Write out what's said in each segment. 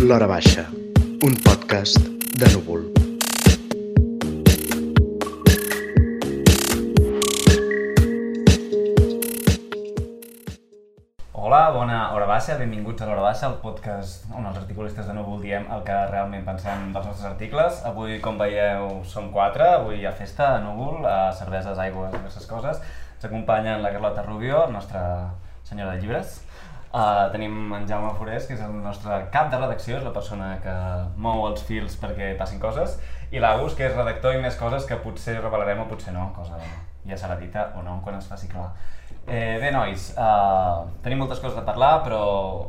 L'Hora Baixa, un podcast de núvol. Hola, bona hora baixa, benvinguts a l'hora baixa, el podcast on els articulistes de Núvol diem el que realment pensem dels nostres articles. Avui, com veieu, som quatre, avui hi ha festa a Núvol, a cerveses, aigües, diverses coses. Ens acompanyen la Carlota Rubio, nostra senyora de llibres. Uh, tenim en Jaume Forés, que és el nostre cap de redacció, és la persona que mou els fils perquè passin coses, i l'Agus, que és redactor i més coses que potser revelarem o potser no, cosa ja serà dita o no quan es faci clar. Eh, bé, nois, uh, tenim moltes coses a parlar, però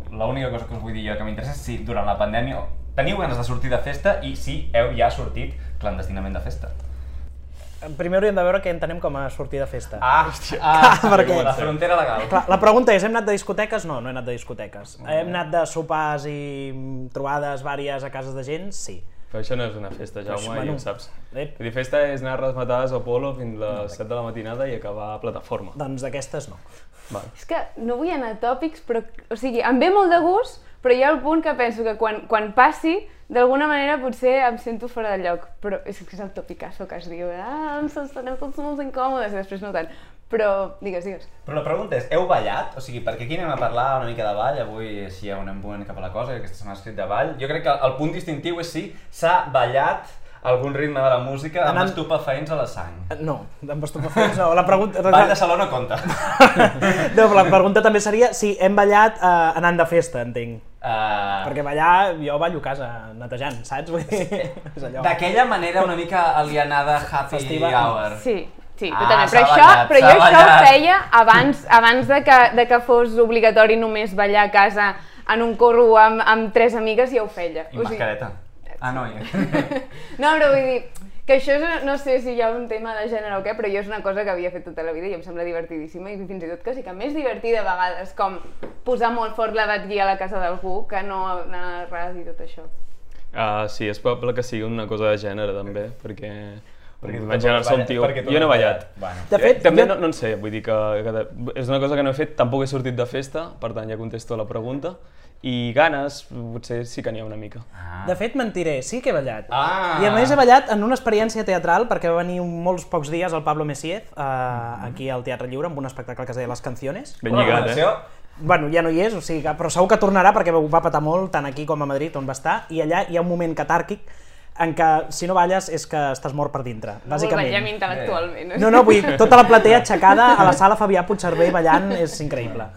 l'única cosa que us vull dir jo que m'interessa és si durant la pandèmia teniu ganes de sortir de festa i si heu ja sortit clandestinament de festa. Primer hauríem de veure què entenem com a sortir de festa. Ah, ah, perquè- la frontera legal. Clar, la pregunta és, hem anat de discoteques? No, no he anat de discoteques. Hem anat de sopars i mm, trobades vàries a cases de gent? Sí. Però això no és una festa, Jaume, i bueno, ho saps. ep. Vull dir, festa és anar a resmatades a Polo fins a les 7 de la matinada i acabar a plataforma. Doncs d'aquestes no. Vale. És que no vull anar a tòpics, però, o sigui, em ve molt de gust, però hi ha el punt que penso que quan, quan passi, d'alguna manera potser em sento fora de lloc. Però és que és el topicasso que es diu, ah, ens estarem tots molt incòmodes, després no tant. Però, digues, digues. Però la pregunta és, heu ballat? O sigui, perquè aquí anem a parlar una mica de ball, avui així ha un embuent cap a la cosa, aquesta setmana escrit de ball. Jo crec que el punt distintiu és si s'ha ballat algun ritme de la música amb Anant- estupefaents a la sang. No, amb estupefaents no. La pregunta... Ball de saló no compta. No, però la pregunta també seria si hem ballat eh, anant de festa, entenc. Uh, Perquè ballar, jo ballo a casa netejant, saps? Vull dir, és allò. D'aquella manera una mica alienada happy Festiva. hour. Sí, sí, Ah, totalment. Però, això, ballat, però jo això ho ballat. feia abans, abans de, que, de que fos obligatori només ballar a casa en un corro amb, amb tres amigues, ja ho feia. I mascareta. Ah, no, ja. No, però vull dir que això és, no sé si hi ha un tema de gènere o què, però jo és una cosa que havia fet tota la vida i em sembla divertidíssima i fins i tot quasi que més divertida a vegades com posar molt fort la batguia a la casa d'algú que no anar a ras i tot això. Uh, sí, és probable que sigui una cosa de gènere, també, perquè... Perquè vaig som balles- tio. Jo no he ballat. Bueno. De fet, També jo- no, no en sé, vull dir que, que és una cosa que no he fet, tampoc he sortit de festa, per tant ja contesto la pregunta, i ganes, potser sí que n'hi ha una mica. Ah. De fet, mentiré, sí que he ballat. Ah. I a més he ballat en una experiència teatral perquè va venir un- molts pocs dies el Pablo Messiez uh, aquí al Teatre Lliure amb un espectacle que es deia Les Canciones. Ben lligat, eh? Bueno, ja no hi és, o sigui que, però segur que tornarà perquè ho va patar molt, tant aquí com a Madrid, on va estar, i allà hi ha un moment catàrquic en què si no balles és que estàs mort per dintre, Molt bàsicament. ballem intel·lectualment. No, no, vull dir, tota la platea aixecada a la sala Fabià Puigcerver ballant és increïble.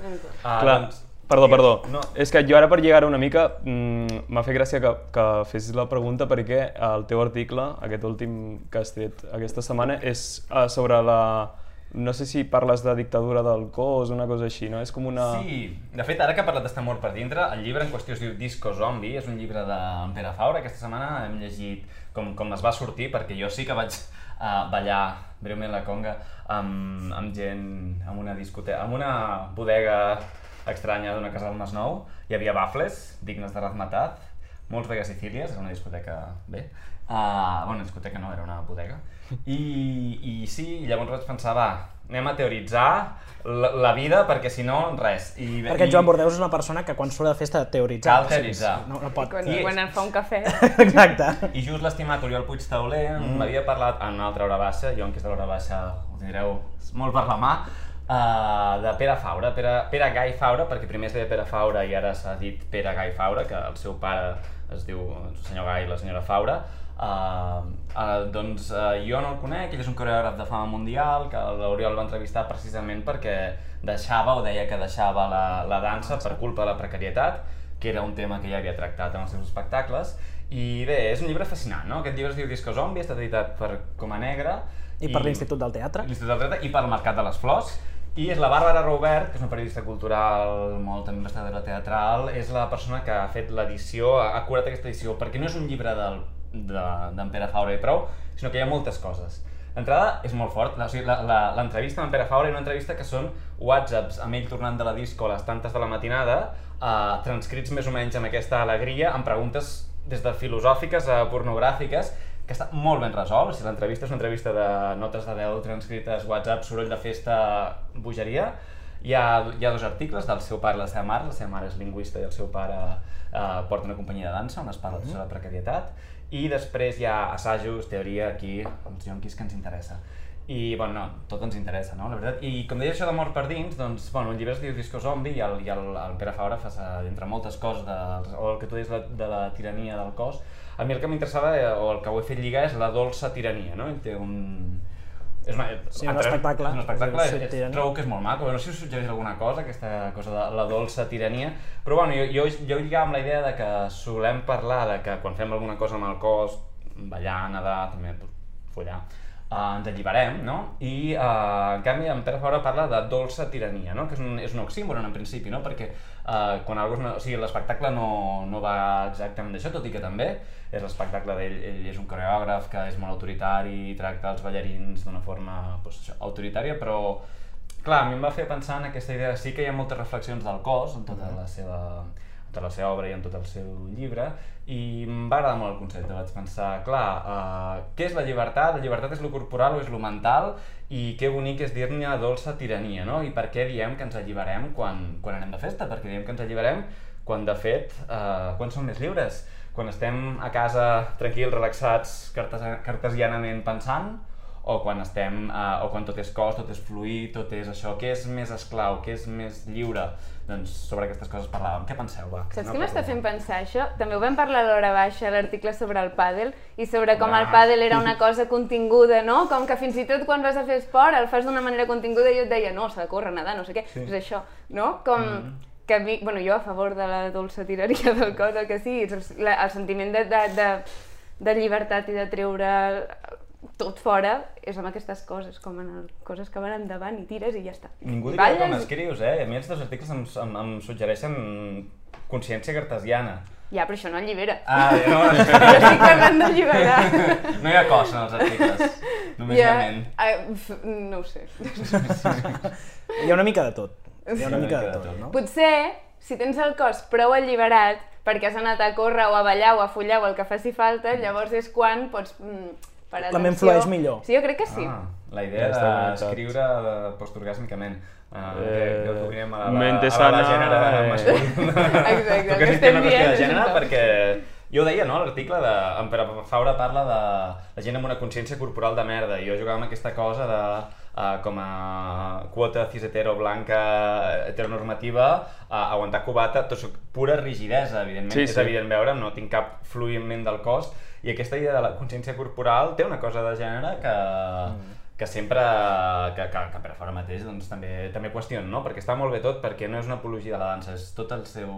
Ah, Clar, doncs, perdó, perdó. No. És que jo ara per lligar una mica mm, m'ha fet gràcia que, que fessis la pregunta perquè el teu article, aquest últim que has tret aquesta setmana, és uh, sobre la... No sé si parles de dictadura del cos una cosa així, no? És com una... Sí, de fet, ara que ha parlat d'estar mort per dintre, el llibre en qüestió es diu Disco Zombie, és un llibre d'en Pere Faura. Aquesta setmana hem llegit com, com es va sortir, perquè jo sí que vaig uh, ballar breument la conga amb, amb gent, amb una discoteca, amb una bodega estranya d'una casa del Masnou. Hi havia bafles, dignes de Razmetat, molts vegas sicílies, era una discoteca bé. Uh, bueno, discoteca no, era una bodega. I, i sí, i llavors vaig pensar, va, anem a teoritzar la, la vida perquè si no, res. I, Perquè i, Joan Bordeus és una persona que quan surt de festa teoritza. Cal teoritzar. No, no pot. Quan, I- quan et fa un cafè. Exacte. I just l'estimat Oriol Puig Tauler mm. m'havia parlat en una altra hora baixa, jo en que és de l'hora baixa ho tindreu molt per la mà, uh, de Pere Faura, Pere, Pere Gai Faura, perquè primer es deia Pere Faura i ara s'ha dit Pere Gai Faura, que el seu pare es diu el senyor Gai i la senyora Faura. Uh, uh, doncs uh, jo no el conec, ell és un coreògraf de fama mundial, que l'Oriol va entrevistar precisament perquè deixava o deia que deixava la, la dansa per culpa de la precarietat, que era un tema que ja havia tractat en els seus espectacles, i bé, és un llibre fascinant, no? Aquest llibre es diu Disco Zombie, està editat per Coma Negra. I per l'Institut del Teatre. L'Institut del Teatre i pel Mercat de les Flors. I és la Bàrbara Robert, que és una periodista cultural, molt també investigadora teatral, és la persona que ha fet l'edició, ha curat aquesta edició, perquè no és un llibre d'en de, Pere Faura i prou, sinó que hi ha moltes coses. L'entrada és molt fort, o sigui, l'entrevista amb en Pere Faura és una entrevista que són whatsapps amb ell tornant de la disco a les tantes de la matinada, eh, transcrits més o menys amb aquesta alegria, amb preguntes des de filosòfiques a pornogràfiques, que està molt ben resolt, sigui, l'entrevista és una entrevista de notes de veu transcrites, whatsapp, soroll de festa, bogeria, hi ha, hi ha dos articles del seu pare i la seva mare, la seva mare és lingüista i el seu pare eh, porta una companyia de dansa on es parla sobre la precarietat, i després hi ha assajos, teoria, aquí, els yonquis que ens interessa. I, bueno, no, tot ens interessa, no?, la veritat. I com deia això d'amor per dins, doncs, bueno, el llibre es diu Disco Zombie i el, i el, el Pere Fabra fa, sa- entre moltes coses, de, o el que tu deies de, de la tirania del cos, a mi el que m'interessava, eh, o el que ho he fet lligar, és la dolça tirania, no? Ell té un... És una, Sí, un espectacle. És un espectacle, Sí, és, tirania. trobo que és molt maco, no sé si us suggereix alguna cosa, aquesta cosa de la dolça tirania, però bueno, jo, jo, jo lligava amb la idea de que solem parlar de que quan fem alguna cosa amb el cos, ballar, nedar, també follar, uh, ens alliberem, no? I uh, en canvi en Pere Fabra parla de dolça tirania, no? Que és un, és un oxímoron en principi, no? Perquè uh, quan algú una, o sigui, l'espectacle no, no va exactament d'això, tot i que també és l'espectacle d'ell, ell és un coreògraf que és molt autoritari, tracta els ballarins d'una forma doncs, això, autoritària, però clar, a mi em va fer pensar en aquesta idea, sí que hi ha moltes reflexions del cos en tota la seva tota la seva obra i en tot el seu llibre i em va agradar molt el concepte, vaig pensar, clar, uh, què és la llibertat? La llibertat és lo corporal o és lo mental? I que bonic és dir-ne dolça tirania, no? I per què diem que ens alliberem quan, quan anem de festa? Perquè diem que ens alliberem quan, de fet, uh, quan som més lliures? Quan estem a casa tranquils, relaxats, cartesi- cartesianament pensant, o quan estem, uh, o quan tot és cos, tot és fluid, tot és això, què és més esclau, què és més lliure? Doncs sobre aquestes coses parlàvem. Què penseu, va? Saps Una què m'està fent pensar això? També ho vam parlar a l'hora baixa, l'article sobre el pàdel, i sobre com el Ah. pàdel era una cosa continguda, no? Com que fins i tot quan vas a fer esport el fas d'una manera continguda i jo et deia, no, s'ha de córrer, nedar, no sé què, sí. és això, no? Com Mm. que a mi, bueno, jo a favor de la dolça tiraria del cos, el que és el, el sentiment de, de, de, de llibertat i de treure tot fora és amb aquestes coses, com en el, coses que van endavant i tires i ja està. Ningú diria com balles i- escrius, eh? A mi els dos articles em, em, em suggereixen consciència cartesiana. Ja, però això no allibera. Ah, no, Jo estic parlant d'alliberar. no hi ha cos en els articles, només hi ha ment. ah, f- no ho sé. Hi ha una mica de tot. Hi ha una mica de tot, no? Potser, si tens el cos prou alliberat perquè has anat a córrer o a ballar o a follar o el que faci falta, llavors és quan pots mm, parar La ment atenció. flueix millor. Sí, jo crec que sí. Ah, la idea Ja d'escriure de postorgàsmicament. Uh, Eh, que, que obrirem a la, mente a la, sana, gènere eh. masculina. Exacte, que estem dient de gènere perquè jo ho deia, no?, l'article de... En Pere Faura parla de la gent amb una consciència corporal de merda i jo jugava amb aquesta cosa de uh, com a quota cis hetero blanca heteronormativa uh, aguantar cubata, tot això, pura rigidesa, evidentment. Sí, és sí. evident veure, no tinc cap fluïment del cos i aquesta idea de la consciència corporal té una cosa de gènere que, que sempre, que, que, que per fora mateix doncs, també, també qüestionen, no? perquè està molt bé tot, perquè no és una apologia de la dansa, és tot el seu,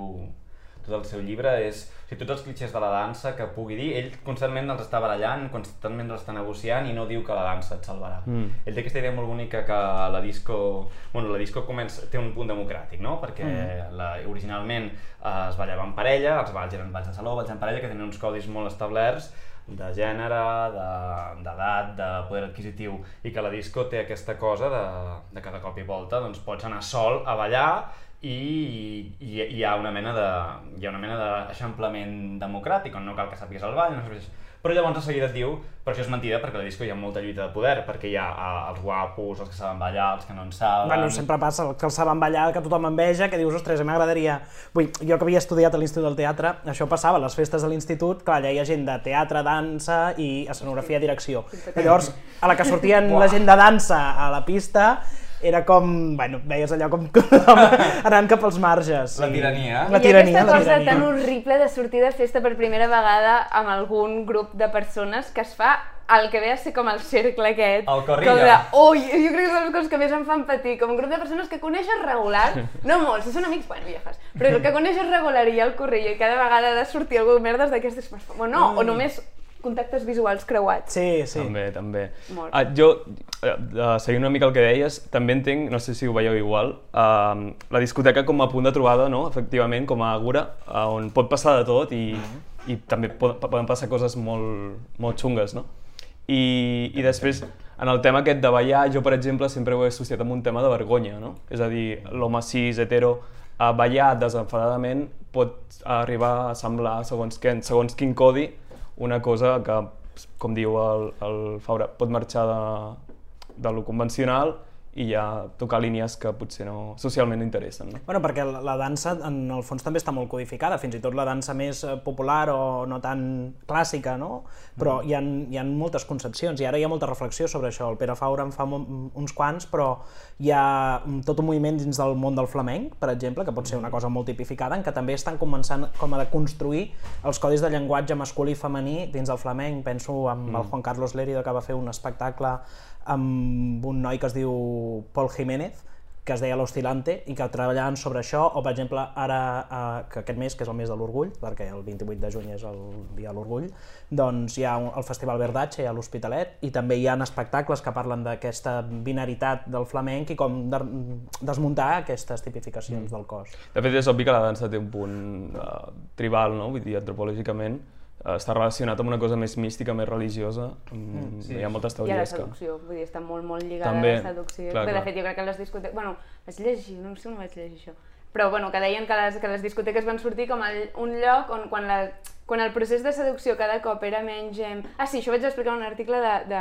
tot el seu llibre, és sigui, tots els clichés de la dansa que pugui dir, ell constantment els està barallant, constantment els està negociant i no diu que la dansa et salvarà. Mm. Ell té aquesta idea molt bonica que la disco, bueno, la disco comença, té un punt democràtic, no? Perquè Mm. la, originalment eh, es ballava en parella, els balls eren balls de saló, balls en parella, que tenen uns codis molt establerts de gènere, de- d'edat, de, de poder adquisitiu, i que la disco té aquesta cosa de, de cada cop i volta, doncs pots anar sol a ballar i, i, i hi ha una mena de hi ha una mena d'eixamplament democràtic on no cal que sàpigues el ball, no sàpigues... però llavors de seguida et diu, però això és mentida perquè a la disco hi ha molta lluita de poder, perquè hi ha els guapos, els que saben ballar, els que no en saben... Bueno, sempre passa el que el saben ballar, que tothom enveja, que dius, ostres, a mi m'agradaria... Vull, jo que havia estudiat a l'Institut del Teatre, això passava, a les festes de l'Institut, clar, allà hi ha gent de teatre, dansa i escenografia, direcció. I llavors, a la que sortien la gent de dansa a la pista, era com, bueno, veies allò com, com anant cap als marges. La tirania. La I tirania, aquesta la cosa tirania. tan horrible de sortir de festa per primera vegada amb algun grup de persones que es fa el que ve a ser com el cercle aquest. El. Com de, oh, jo crec que és una de les coses que més em fan patir, com un grup de persones que coneixes regular, no molts, si són amics, bueno, ja fas, però el que coneixes regular i el corrillo i cada vegada ha de sortir algú merdes d'aquestes, bueno, no, o només contactes visuals creuats. Sí, sí. També, també. Molt. Ah, jo, eh, uh, seguint una mica el que deies, també entenc, no sé si ho veieu igual, uh, la discoteca com a punt de trobada, no? efectivament, com a àgora, uh, on pot passar de tot i, i també pot, poden passar coses molt, molt xungues, no? I, I després, en el tema aquest de ballar, jo, per exemple, sempre ho he associat amb un tema de vergonya, no? És a dir, l'home cis, hetero, a ballar desenfadadament pot arribar a semblar, segons, què, segons quin codi, una cosa que, com diu el, el Faura, pot marxar de, de lo convencional i ja tocar línies que potser no, socialment no interessen. No? Bueno, perquè la, la dansa, en el fons, també està molt codificada, fins i tot la dansa més eh, popular o no tan clàssica, no? Però hi, ha, hi ha moltes concepcions i ara hi ha molta reflexió sobre això. El Pere Faura en fa uns quants, però hi ha mm, tot un moviment dins del món del flamenc, per exemple, que pot ser una cosa molt tipificada, en què també estan començant com a de construir els codis de llenguatge masculí i femení dins del flamenc. Penso en el Juan Carlos Lérido, que va fer un espectacle amb un noi que es diu Paul Jiménez, que es deia L'Ostilante, i que treballaven sobre això, o per exemple ara, eh, que aquest mes, que és el mes de l'orgull, perquè el 28 de juny és el dia de l'orgull, doncs hi ha un, el Festival Verdatge a l'Hospitalet, i també hi ha espectacles que parlen d'aquesta binaritat del flamenc i com de, desmuntar aquestes tipificacions mm. del cos. De fet, és obvi que la dansa té un punt uh, tribal, no? vull dir, antropològicament, està relacionat amb una cosa més mística, més religiosa, mm, sí. hi ha moltes I a la teories que... seducció, vull dir, està molt, molt lligada També, a la seducció. clar, Bé, de clar. fet, jo crec que les discoteques... Bueno, vaig llegir, no sé on vaig llegir això, però bueno, que deien que les, que les discoteques van sortir com el, un lloc on quan, la, quan el procés de seducció cada cop era menys... Em... Ah, sí, això vaig explicar en un article de, de,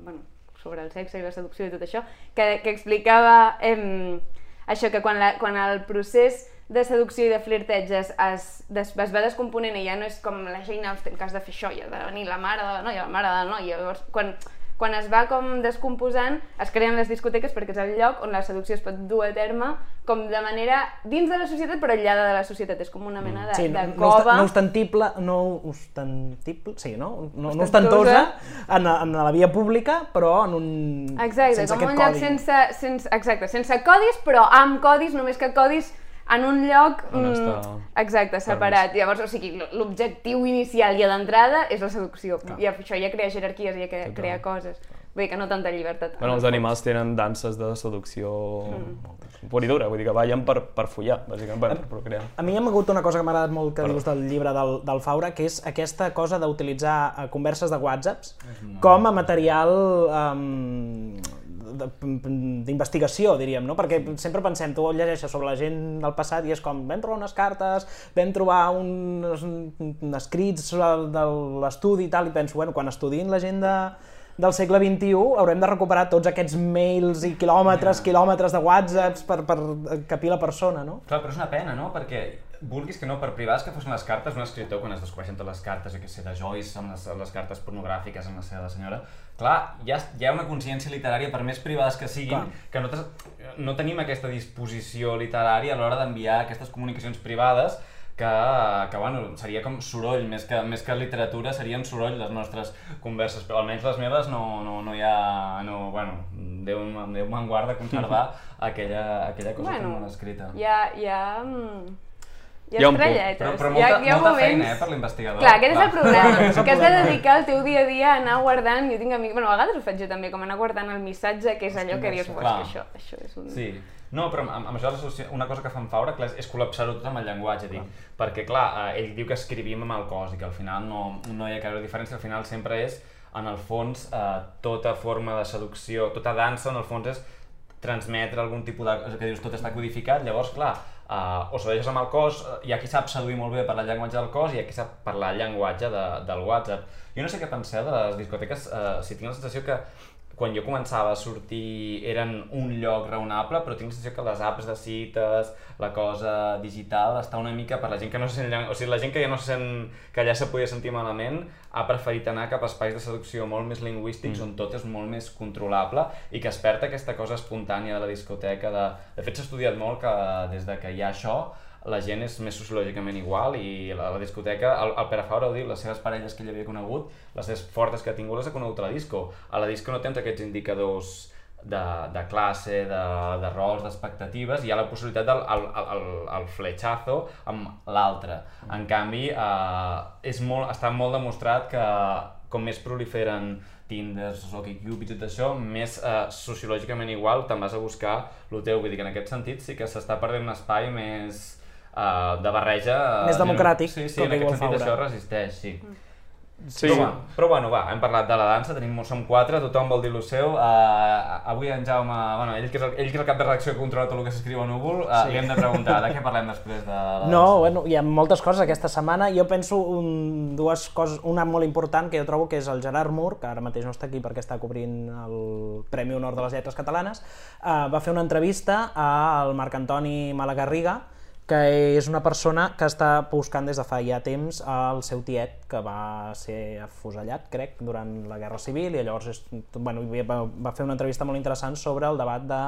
bueno, sobre el sexe i la seducció i tot això, que, que explicava em, això, que quan, la, quan el procés de seducció i de flirteig es, es, des, es va descomponent i ja no és com la Jane Austen, que has de fer això, i de venir la mare de la noia, la mare de la noia, llavors quan, quan es va com descomposant es creen les discoteques perquè és el lloc on la seducció es pot dur a terme com de manera dins de la societat però aïllada de la societat, és com una mena de, Sí, de no, osta- cova no ostentible, no ostentible, sí, no? No, no Ostentosa. en, en la via pública, però en un... Exacte, sense com un lloc codi. sense, sense, exacte, sense codis, però amb codis, només que codis en un lloc On mm, està exacte, separat. Llavors, o sigui, l'objectiu inicial ja d'entrada és la seducció. I això ja crea jerarquies, ja crea, crea coses. Vull dir que no tanta llibertat. Bueno, els animals tenen danses de seducció mm. pura i dura, vull dir que ballen per, per follar, bàsicament, per, per procrear. A mi m'ha hagut una cosa que m'ha agradat molt que dius del llibre del, del Faura, que és aquesta cosa d'utilitzar eh, converses de whatsapps com a material um, d'investigació, diríem, no? Perquè sempre pensem, tu llegeixes sobre la gent del passat i és com, vam trobar unes cartes, vam trobar uns, uns escrits de, de l'estudi i tal, i penso, bueno, quan estudiïn la gent de, del segle XXI haurem de recuperar tots aquests mails i quilòmetres, quilòmetres de whatsapps per, per capir la persona, no? Clar, però és una pena, no? Perquè vulguis que no, per privats que fossin les cartes, un escriptor, quan es descobreixen totes les cartes, jo què sé, de Joyce, amb les, les cartes pornogràfiques amb la seva senyora, clar, ja, hi ha una consciència literària, per més privades que siguin, Clar. que nosaltres no tenim aquesta disposició literària a l'hora d'enviar aquestes comunicacions privades que, que bueno, seria com soroll, més que, més que literatura, serien soroll les nostres converses, però almenys les meves no, no, no hi ha... No, bueno, Déu, Déu me'n guarda conservar aquella, aquella cosa Bueno, tan mal escrita. Hi ha, hi ha, mm, hi ha, Hi ha estrelletes. Però, però hi ha, molta, hi ha molta moments... feina, eh, per l'investigador. Clar, aquest és el problema, que has de dedicar el teu dia a dia a anar guardant, jo tinc amics, bueno, a vegades ho faig jo també, com anar guardant el missatge, que és allò que dius, "Buah, Clar. és que això, això és un... Sí. No, però amb, amb això una cosa que fan Faura clar, és, col·lapsar-ho tot amb el llenguatge, dic. Perquè, clar, eh, ell diu que escrivim amb el cos i que al final no, no hi ha gaire diferència, al final sempre és, en el fons, eh, tota forma de seducció, tota dansa, en el fons és transmetre algun tipus de... que dius, tot està codificat, llavors, clar, uh, o sedueixes amb el cos, eh, hi ha qui sap seduir molt bé per el llenguatge del cos i hi ha qui sap parlar llenguatge de, del WhatsApp. Jo no sé què penseu de les discoteques, uh, si tinc la sensació que quan jo començava a sortir eren un lloc raonable, però tinc la sensació que les apps de cites, la cosa digital, està una mica per la gent que no se sent... O sigui, la gent que ja no se sent... que ja se podia sentir malament, ha preferit anar cap a espais de seducció molt més lingüístics, mm. on tot és molt més controlable i que es perd aquesta cosa espontània de la discoteca. De, de fet, s'ha estudiat molt que des de que hi ha això, la gent és més sociològicament igual i la, la discoteca, el, el Pere Fabra ho diu, les seves parelles que ell havia conegut, les més fortes que ha tingut les ha conegut a la disco. A la disco no tens aquests indicadors de, de classe, de, de rols, d'expectatives, hi ha la possibilitat del el, el, el, el fletxazo amb l'altre. En canvi, eh, és molt, està molt demostrat que com més proliferen Tinders, OkCupid i tot això, més eh, sociològicament igual te'n vas a buscar el teu. Vull dir que en aquest sentit sí que s'està perdent un espai més eh, de barreja... eh, Més democràtic, Sí, sí, com en aquest sentit això resisteix, sí. Sí. Però, bueno, però bueno, va, hem parlat de la dansa, tenim, som quatre, tothom vol dir lo seu. Uh, avui en Jaume, bueno, ell que, és el, ell que és el cap de redacció que controla tot el que s'escriu a Núvol, uh, sí. li hem de preguntar de què parlem després de la dansa. No, bueno, hi ha moltes coses aquesta setmana. Jo penso un, dues coses, una molt important que jo trobo que és el Gerard Mur, que ara mateix no està aquí perquè està cobrint el Premi Honor de les Lletres Catalanes, uh, va fer una entrevista al Marc Antoni Malagarriga, que és una persona que està buscant des de fa ja temps el seu tiet, que va ser afusellat, crec, durant la Guerra Civil, i llavors és, bueno, va, fer una entrevista molt interessant sobre el debat de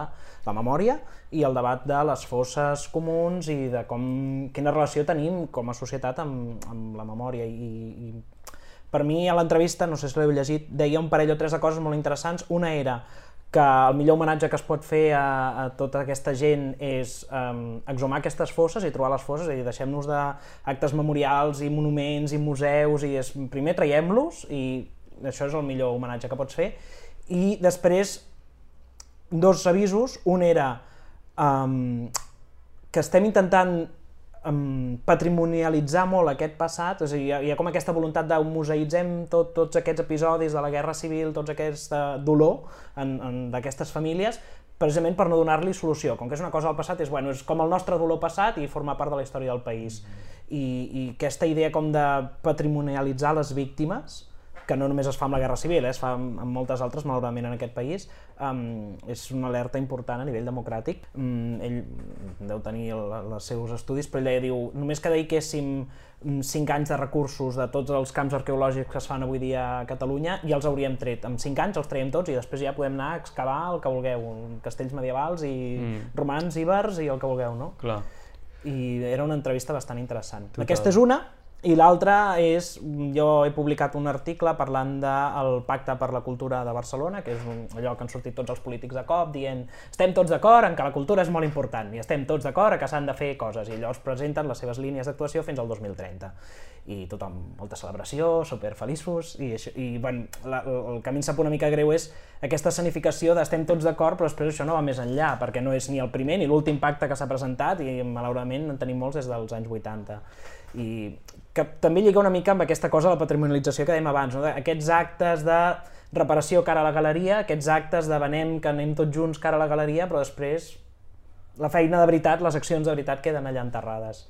la memòria i el debat de les fosses comuns i de com, quina relació tenim com a societat amb, amb la memòria. I, i per mi a l'entrevista, no sé si l'heu llegit, deia un parell o tres de coses molt interessants. Una era que el millor homenatge que es pot fer a, a tota aquesta gent és um, exhumar aquestes fosses i trobar les fosses, i deixem-nos d'actes memorials i monuments i museus, i és, primer traiem-los, i això és el millor homenatge que pots fer, i després dos avisos, un era um, que estem intentant um, patrimonialitzar molt aquest passat, a dir, hi ha, hi ha com aquesta voluntat de museïtzem tot, tots aquests episodis de la Guerra Civil, tots aquest uh, dolor en, en, d'aquestes famílies, precisament per no donar-li solució. Com que és una cosa del passat, és, bueno, és com el nostre dolor passat i formar part de la història del país. I, i aquesta idea com de patrimonialitzar les víctimes, que no només es fa amb la Guerra Civil, eh, es fa amb, amb moltes altres, malauradament, en aquest país, um, és una alerta important a nivell democràtic. Um, ell deu tenir els seus estudis, però ell deia, diu, només que dediquéssim 5 anys de recursos de tots els camps arqueològics que es fan avui dia a Catalunya, ja els hauríem tret. En 5 anys els traiem tots i després ja podem anar a excavar el que vulgueu, castells medievals i mm. romans, íbers i el que vulgueu, no? Clar. I era una entrevista bastant interessant. Total. Aquesta és una, i l'altra és, jo he publicat un article parlant del Pacte per la Cultura de Barcelona, que és un, allò que han sortit tots els polítics de cop dient estem tots d'acord en que la cultura és molt important i estem tots d'acord que s'han de fer coses i llavors presenten les seves línies d'actuació fins al 2030 i tothom, molta celebració, super feliços i, això, i bueno, la, el que a mi em sap una mica greu és aquesta escenificació d'estem tots d'acord però després això no va més enllà perquè no és ni el primer ni l'últim pacte que s'ha presentat i malauradament en tenim molts des dels anys 80 i que també lliga una mica amb aquesta cosa de la patrimonialització que dèiem abans, no? aquests actes de reparació cara a la galeria, aquests actes de venem que anem tots junts cara a la galeria, però després la feina de veritat, les accions de veritat queden allà enterrades.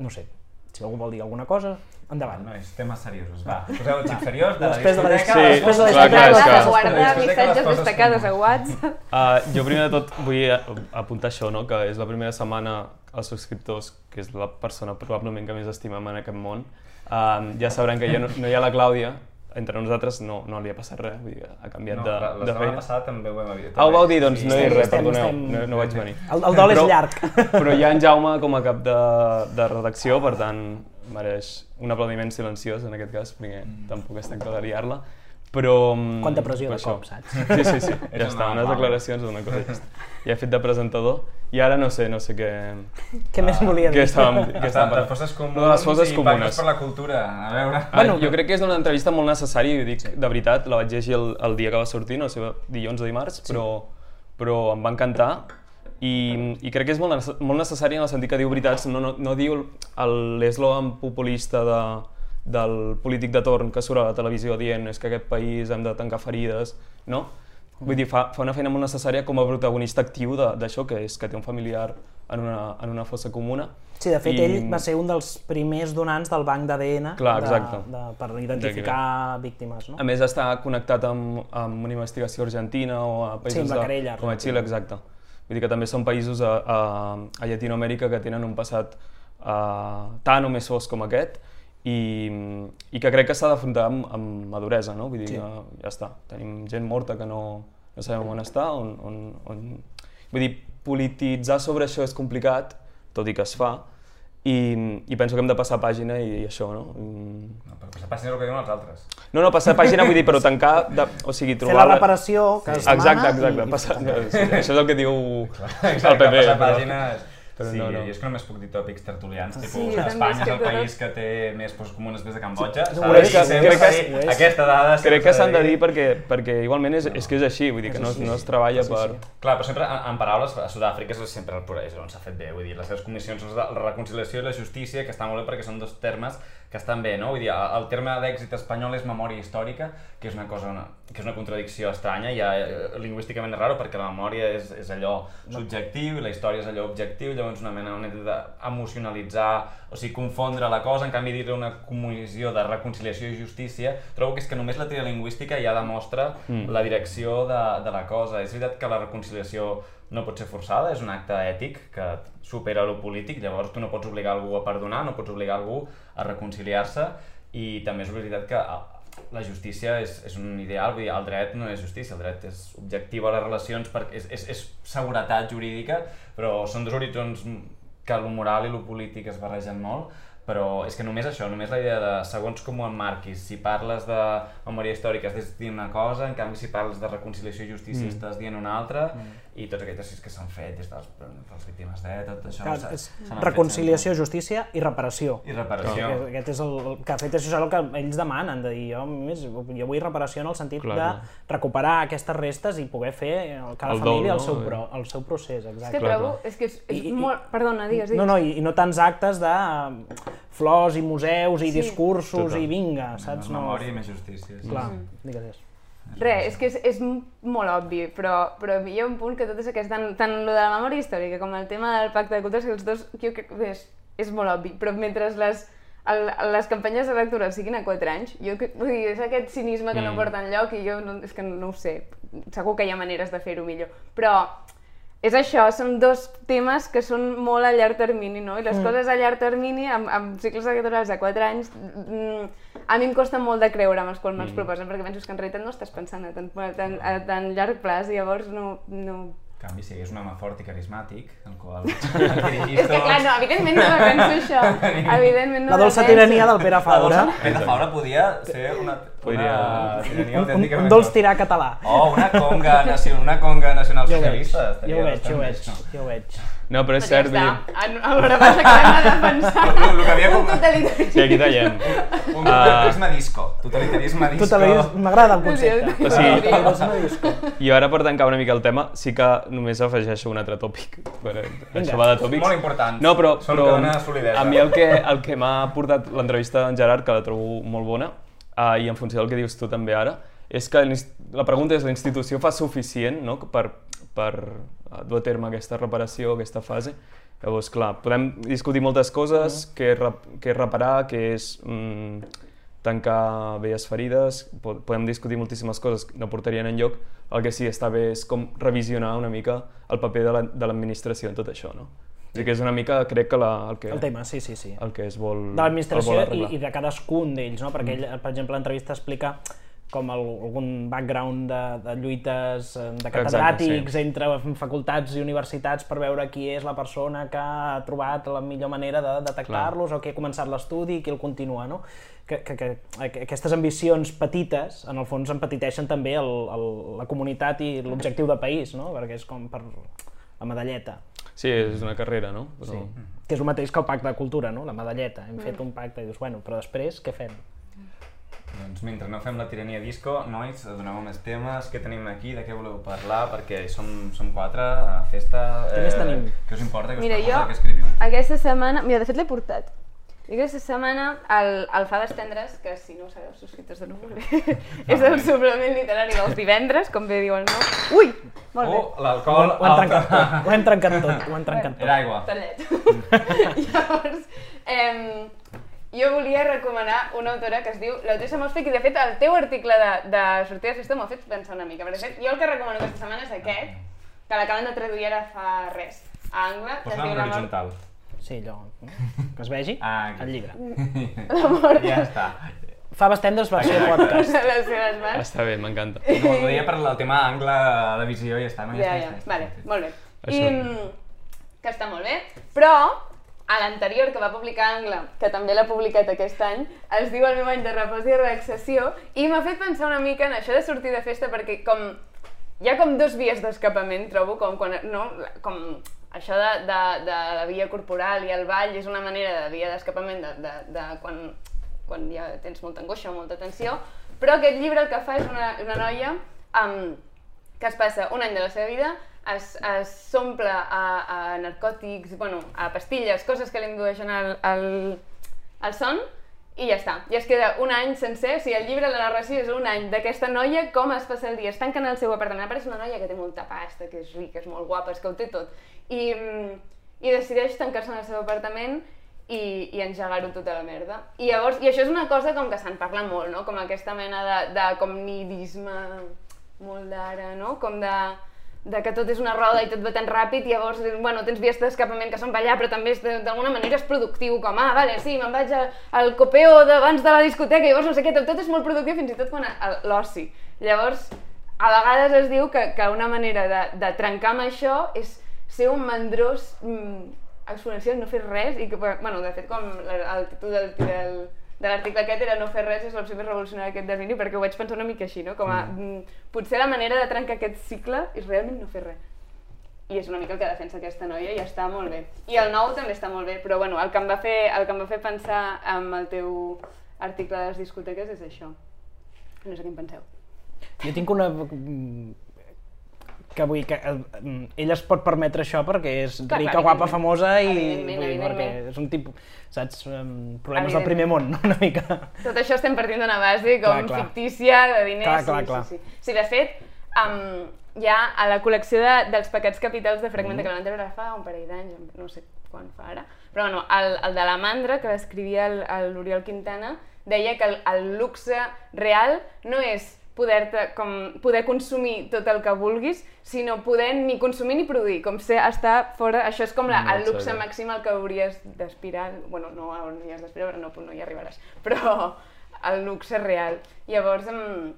No sé, si algú vol dir alguna cosa, endavant. No, és temes seriosos. Va, poseu el xip seriós de la Després de la discoteca. discoteca, després de la que les missatges destacades a WhatsApp. Uh, jo primer de tot vull apuntar això, no? que és la primera setmana als subscriptors, que és la persona probablement que més estimem en aquest món. Uh, ja sabran que ja no, no hi ha la Clàudia, entre nosaltres no, no li ha passat res, vull dir, ha canviat No, de, la, la de setmana feina. passada també ho vam dir. Ah, ho vau dir, doncs no hi ha res, estem- perdoneu, estem- no, no vaig venir. El, el dol és Però- llarg. Però hi ha en Jaume com a cap de, de redacció, per tant, mereix un aplaudiment silenciós en aquest cas, perquè tampoc es tracta de liar-la. Però... mm, Quanta pressió de això. cop, saps? Sí, sí, sí, ja està, una unes declaracions d'una cosa ja està. Ja he fet de presentador i ara no sé, no sé què... Què més volia dir? Què estàvem, què Està, estàvem de fosses comunes No, les fosses i comunes. per la cultura. A veure... Ah, bueno, jo crec que és una entrevista molt necessària i dic de veritat, la vaig llegir el, el dia que va sortir, no sé, dilluns o dimarts, sí. però, però em va encantar i, i crec que és molt, molt necessària en el sentit que diu veritats, no, no, no diu l'eslògan populista de, del polític de torn que surt a la televisió dient és que aquest país hem de tancar ferides, no? Vull dir, fa, fa una feina molt necessària com a protagonista actiu de- d'això, que és que té un familiar en una, en una fossa comuna. Sí, de fet, I- ell va ser un dels primers donants del banc d'ADN de, per identificar víctimes, no? A més, està connectat amb, amb una investigació argentina o a països la de, com a. Xile, exacte. Vull dir que també són països a, a, a Llatinoamèrica que tenen un passat uh, tan o més fosc com aquest i, i que crec que s'ha d'afrontar amb, amb maduresa, no? Vull dir, sí. uh, ja està. Tenim gent morta que no, no sabem on està, on, on, on... Vull dir, polititzar sobre això és complicat, tot i que es fa, i, i penso que hem de passar pàgina i, i això, no? Mm. No, però que passi el que diuen els altres. No, no, passar pàgina vull dir, però tancar, de, o sigui, Fer trobar... la reparació que es demana Exacte, exacte. i- Passar, no, sí, això és el que diu el Exacte, PP. passar però- pàgina és... Però sí, no, no. jo és que només puc dir tòpics tertulians, Sí, tipus, també Espanya és que el país que té més pues, comunes des de Cambodja. Sí, sempre s'ha de ho dir, és. Aquesta dada Crec que s'han de dir. dir perquè, perquè igualment és, és que és així, vull dir que no, no es treballa per... Clar, però sempre en, en paraules, a Sud-àfrica és sempre el progrés on s'ha fet bé, vull dir, les seves comissions, la reconciliació i la justícia, que està molt bé perquè són dos termes que estan bé, no? Vull dir, el terme d'èxit espanyol és memòria històrica, que és una cosa, una, que és una contradicció estranya, ja eh, lingüísticament és raro perquè la memòria és, és allò subjectiu i la història és allò objectiu, llavors una mena d'emocionalitzar, o sigui, confondre la cosa, en canvi dir-li una comissió de reconciliació i justícia, trobo que és que només la teoria lingüística ja demostra mm. la direcció de, de la cosa. És veritat que la reconciliació no pot ser forçada, és un acte ètic que supera lo polític, llavors tu no pots obligar algú a perdonar, no pots obligar algú a reconciliar-se i també és veritat que ah, la justícia és, és un ideal, vull dir, el dret no és justícia, el dret és objectiu a les relacions, perquè és, és, és seguretat jurídica, però són dos horitzons que el moral i el polític es barregen molt, però és que només això, només la idea de segons com ho emmarquis, si parles de memòria històrica estàs dient una cosa, en canvi si parles de reconciliació i justícia mm. estàs dient una altra, mm. I tots aquests exercicis que s'han fet des de les, de les víctimes de tot això... Clar, és s'han fet reconciliació, justícia i reparació. I reparació. Que Aquest és el, el que ha fet això és el que ells demanen, de dir, jo, més, jo vull reparació en el sentit Clar, de clar. recuperar aquestes restes i poder fer el, cada El dol, família el, no? seu pro, el seu procés, És exacte. que Clar, trobo, clar. és que és, és I- i- molt... Perdona, digues, digues. No, no, i, i no tants actes de eh, flors i museus i Sí. discursos Total. i vinga, saps? Més memòria i més justícia. Sí. Clar, digues. Res, és que és, és molt obvi, però, però hi ha un punt que tot és aquest, tant, tant lo de la memòria històrica com el tema del pacte de cultures, que els dos, jo crec que és, és molt obvi, però mentre les, el, les campanyes electorals siguin a 4 anys, jo vull dir, és aquest cinisme que no Mm. porta enlloc i jo no, és que no ho sé, segur que hi ha maneres de fer-ho millor, però és això, són dos temes que són molt a llarg termini, no? I les mm. coses a llarg termini, amb, amb cicles electorals de 4 anys, mm, a mi em costa molt de creure amb els quals me'ls proposen, perquè penso que en realitat no estàs pensant a tan, a tan, a tan llarg plaç i llavors no... no... En canvi, si hi hagués un home fort i carismàtic, el qual És que clar, no, evidentment no me penso això. Evidentment no La me dolça tirania del Pere Fabra. Pere Fabra podia ser una, Podria- una Un, un, un dolç tirar català. Oh, una conga, nacional, una conga nacional Jo ho veig, socialista. jo ho veig, jo ho veig, això. jo ho veig. No, però és cert, vull dir... està. A, a veure, passa que l'hem de defensar. Lo- lo que havia Un com- totalitari. Sí, aquí tallem. Un totalitarisme disco. Totalitarisme disco. Totalitarisme, m'agrada el concepte. O sigui- Totalitarisme disco. I ara, per tancar una mica el tema, sí que només afegeixo un altre tòpic. Per, això va de tòpics. Molt important. No, però, Són però a mi el que, el que m'ha portat l'entrevista d'en Gerard, que la trobo molt bona, uh, i en funció del que dius tu també ara, és que la pregunta és, la institució fa suficient no? per, per dur a terme aquesta reparació, aquesta fase? Llavors, clar, podem discutir moltes coses, què, és, què és reparar, què és mm, tancar velles ferides, po- podem discutir moltíssimes coses que no portarien en lloc, el que sí està bé és com revisionar una mica el paper de la- de l'administració en tot això, no? I que és una mica, crec que la, el, que, El tema, sí, sí, sí. el que es vol de l'administració i, i de cadascun d'ells, no? perquè ell, per exemple, l'entrevista explica com el, algun background de, de lluites eh, de catedràtics sí. entre facultats i universitats per veure qui és la persona que ha trobat la millor manera de detectar-los o qui ha començat l'estudi i qui el continua. No? Que, que, que, que aquestes ambicions petites, en el fons, empetiteixen també el, el, la comunitat i l'objectiu de país, no? perquè és com per la medalleta. Sí, és una carrera, no? Però... Sí. Que és el mateix que el pacte de cultura, no? la medalleta. Hem fet un pacte i dius, bueno, però després què fem? Doncs mentre no fem la tirania disco, nois, doneu més temes, què tenim aquí, de què voleu parlar, perquè som, som quatre a festa... eh, Què més tenim? Què us importa, què us Mira, jo què escriviu? aquesta setmana... Mira, de fet l'he portat. I aquesta setmana el, el Fades Tendres, que si no ho sabeu, subscriptors de núvol, és el suplement literari dels divendres, com bé diu el nom. Ui! Molt bé. Oh, l'alcohol... Ho hem alta. trencat tot, ho hem trencat tot, ho hem trencat tot. Era aigua. Tallet. Llavors, em, jo volia recomanar una autora que es diu L'Autriça Mosfic i de fet el teu article de, de sortida de festa m'ha fet pensar una mica. perquè de fet, jo el que recomano aquesta setmana és aquest, que l'acaben de traduir ara fa res, a angle. que es Posa diu en La mort- horitzontal. Sí, allò, que es vegi, Ah, el llibre. La mort Ja està. Faves tendres versió podcast. de les seves mans. Està bé, m'encanta. No, ho deia per el tema angle de visió i ja està. No? Ja, ja, està, vale, molt bé. I Això. que està molt bé, però a l'anterior que va publicar Angle, que també l'ha publicat aquest any, es diu el meu any de repòs i relaxació, i m'ha fet pensar una mica en això de sortir de festa, perquè com hi ha com dos vies d'escapament, trobo, com, quan, no, com això de, de, de la via corporal i el ball és una manera de via d'escapament de, de, de quan, quan ja tens molta angoixa o molta tensió, però aquest llibre el que fa és una, una noia um, que es passa un any de la seva vida s'omple a, a narcòtics, bueno, a pastilles, coses que li indueixen al, al, al son, i ja està. I es queda un any sencer, o sigui, el llibre, la narració és un any d'aquesta noia, com es passa el dia. Es tanca en el seu apartament. Apareix una noia que té molta pasta, que és rica, és molt guapa, és que ho té tot. I, mm, i decideix tancar-se en el seu apartament i, i engegar-ho tota la merda. I llavors, i això és una cosa com que se'n parla molt, no? Com aquesta mena de, de com nidisme molt d'ara, no? Com de de que tot és una roda i tot va tan ràpid i llavors bueno, tens vies d'escapament que són per allà però també d'alguna manera és productiu com ah, vale, sí, me'n vaig a- al copeo d'abans de la discoteca i llavors no sé què, tot, tot és molt productiu fins i tot quan l'oci. Llavors a vegades es diu que, que una manera de, de trencar amb això és ser un mandrós mm, exponencial, no fer res i que, bueno, de fet com el títol del, del, de l'article aquest era no fer res és l'opció més revolucionària d'aquest desini perquè ho vaig pensar una mica així, no? Com a, mm. potser la manera de trencar aquest cicle és realment no fer res. I és una mica el que defensa aquesta noia i està molt bé. I el nou també està molt bé, però bueno, el que em va fer, el que em va fer pensar amb el teu article de les discoteques és això. No sé què en penseu. Jo tinc una... que vull que eh, mm, ella es pot permetre això perquè és Clar, rica, clar, guapa, famosa i Evidentment, vull dir, perquè evidentment. és un tipus, saps, em, problemes del primer món, no? una mica. Tot això estem partint d'una base com Clar, clar. fictícia, de diners... Clar, clar, sí, clar. Sí, sí. sí, de fet, um, ja a la col·lecció de, dels pecats capitals de Fragment, mm. que la van treure fa un parell d'anys, no sé quan fa ara, però bueno, el, el de la mandra, que escrivia el- el- l'Oriol Quintana, deia que el, el luxe real no és poder, com, poder consumir tot el que vulguis, sinó poder ni consumir ni produir, com ser estar fora, això és com la, el luxe màxim al que hauries d'aspirar, bueno, no hauries d'aspirar, però no, no hi arribaràs, però el luxe real. Llavors, em,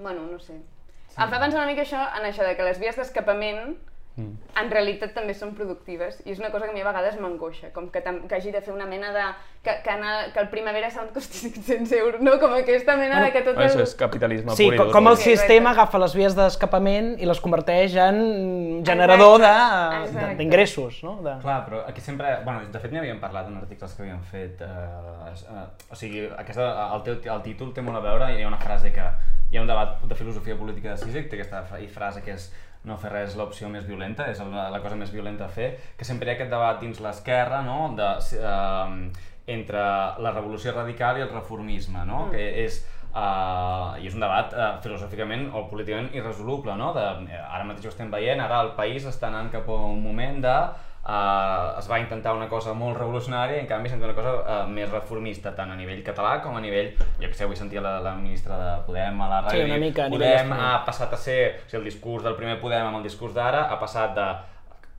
bueno, no sé. Sí. Em fa pensar una mica això, en això de que les vies d'escapament Mm. en realitat també són productives i és una cosa que a mi a vegades m'angoixa, com que, que hagi de fer una mena de... que, que, anar, que el Primavera Sound costi 500 euros, no? Com aquesta mena de que tot Bueno, el... això és capitalisme Sí, pur i com, com el Sí, sistema exacte. agafa les vies d'escapament i les converteix en generador d'ingressos, no? De... Clar, però aquí sempre... Bueno, de fet, n'hi havíem parlat en articles que havíem fet. Eh, eh, o sigui, aquesta, el, teu, el títol té molt a veure, hi ha una frase que... Hi ha un debat de filosofia política de Sisek, té aquesta fra- frase que és no fer res l'opció més violenta, és la, la cosa més violenta a fer, que sempre hi ha aquest debat dins l'esquerra, no?, de, eh, entre la revolució radical i el reformisme, no?, mm. que és Uh, I és un debat uh, filosòficament o políticament irresoluble, no? De, eh, ara mateix ho estem veient, ara el país està anant cap a un moment de... Uh, es va intentar una cosa molt revolucionària i en canvi s'ha una cosa uh, més reformista, tant a nivell català com a nivell... Jo que sé, avui sentia la, la ministra de Podem a la Sí, ràdio una dir, mica Podem ha passat a ser... O sigui, el discurs del primer Podem amb el discurs d'ara ha passat de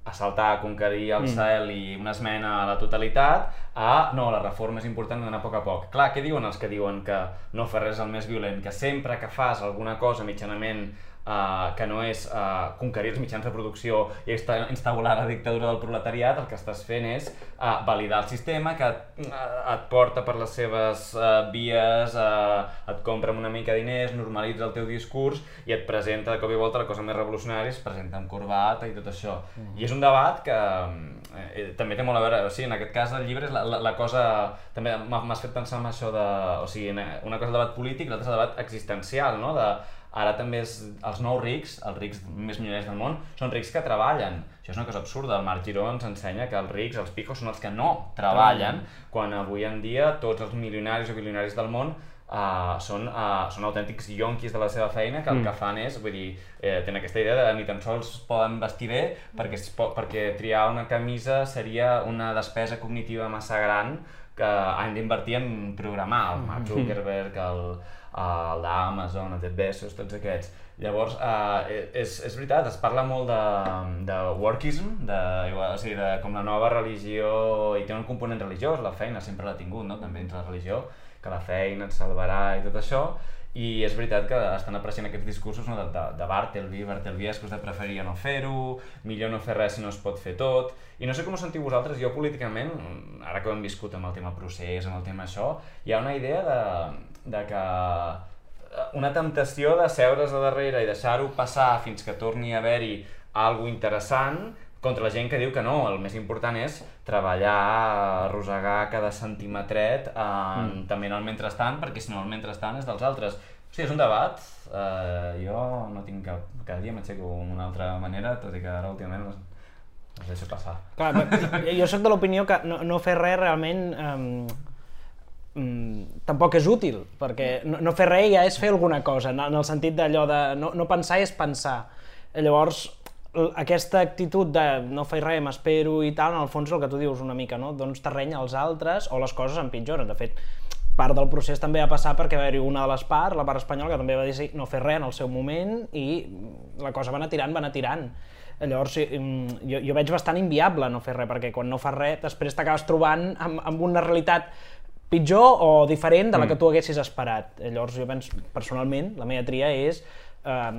assaltar, conquerir el cel i una esmena a la totalitat, a no, la reforma és important d'anar a poc a poc. Clar, què diuen els que diuen que no fer res el més violent? Que sempre que fas alguna cosa mitjanament uh, que no és uh, conquerir els mitjans de producció i insta- instaurar la dictadura del proletariat, el que estàs fent és uh, validar el sistema que uh, et porta per les seves uh, vies, uh, et compra amb una mica de diners, normalitza el teu discurs i et presenta de cop i volta la cosa més revolucionària, es presenta amb corbata i tot això. Mm. I és un debat que eh, també té molt a veure, o sigui, en aquest cas el llibre és la, la, la cosa, també m'ha- m'has fet pensar en això de, o sigui, una cosa és el debat polític, l'altra és el debat existencial, no? De, ara també és, els nous rics, els rics més milioners del món, són rics que treballen. Això és una cosa absurda. El Marc Giró ens ensenya que els rics, els picos, són els que no treballen, quan avui en dia tots els milionaris o bilionaris del món uh, són, uh, són autèntics yonquis de la seva feina que el que fan és, vull dir, eh, tenen aquesta idea de ni tan sols poden vestir bé perquè, es po perquè triar una camisa seria una despesa cognitiva massa gran que han d'invertir en programar, el Mark Zuckerberg, el, el d'Amazon, el Jeff Bezos, tots aquests. Llavors, eh, és, és veritat, es parla molt de, de workism, de, igual, o sigui, de com la nova religió, i té un component religiós, la feina sempre l'ha tingut, no? també entre la religió, que la feina et salvarà i tot això, i és veritat que estan apareixent aquests discursos no, de, de, de Bartleby, us de preferiria no fer-ho, millor no fer res si no es pot fer tot, i no sé com ho sentiu vosaltres, jo políticament, ara que ho hem viscut amb el tema procés, amb el tema això, hi ha una idea de, de que eh, una temptació de seure's a darrere i deixar-ho passar fins que torni a haver-hi algo interessant contra la gent que diu que no, el més important és treballar, arrossegar cada centimetret eh, mm. també en el mentrestant, perquè si no el mentrestant és dels altres. O sigui, és un debat, eh, jo no tinc cap... Cada dia m'aixeco d'una altra manera, tot i que ara últimament els, els deixo passar. Clar, jo sóc de l'opinió que no, no fer res realment um, um, tampoc és útil, perquè no, no fer res ja és fer alguna cosa, en, en el sentit d'allò de no, no pensar és pensar. Llavors, aquesta actitud de no fer res, m'espero i tal, en el fons el que tu dius una mica, no? Dones terreny als altres o les coses empitjoren. De fet, part del procés també va passar perquè va haver-hi una de les parts, la part espanyola, que també va dir no fer res en el seu moment i la cosa va anar tirant, va anar tirant. Llavors, mm, jo, jo veig bastant inviable no fer res, perquè quan no fas res, després t'acabes trobant amb, amb una realitat pitjor o diferent de la que tu haguessis esperat. Llavors, jo penso, personalment, la meva tria és eh,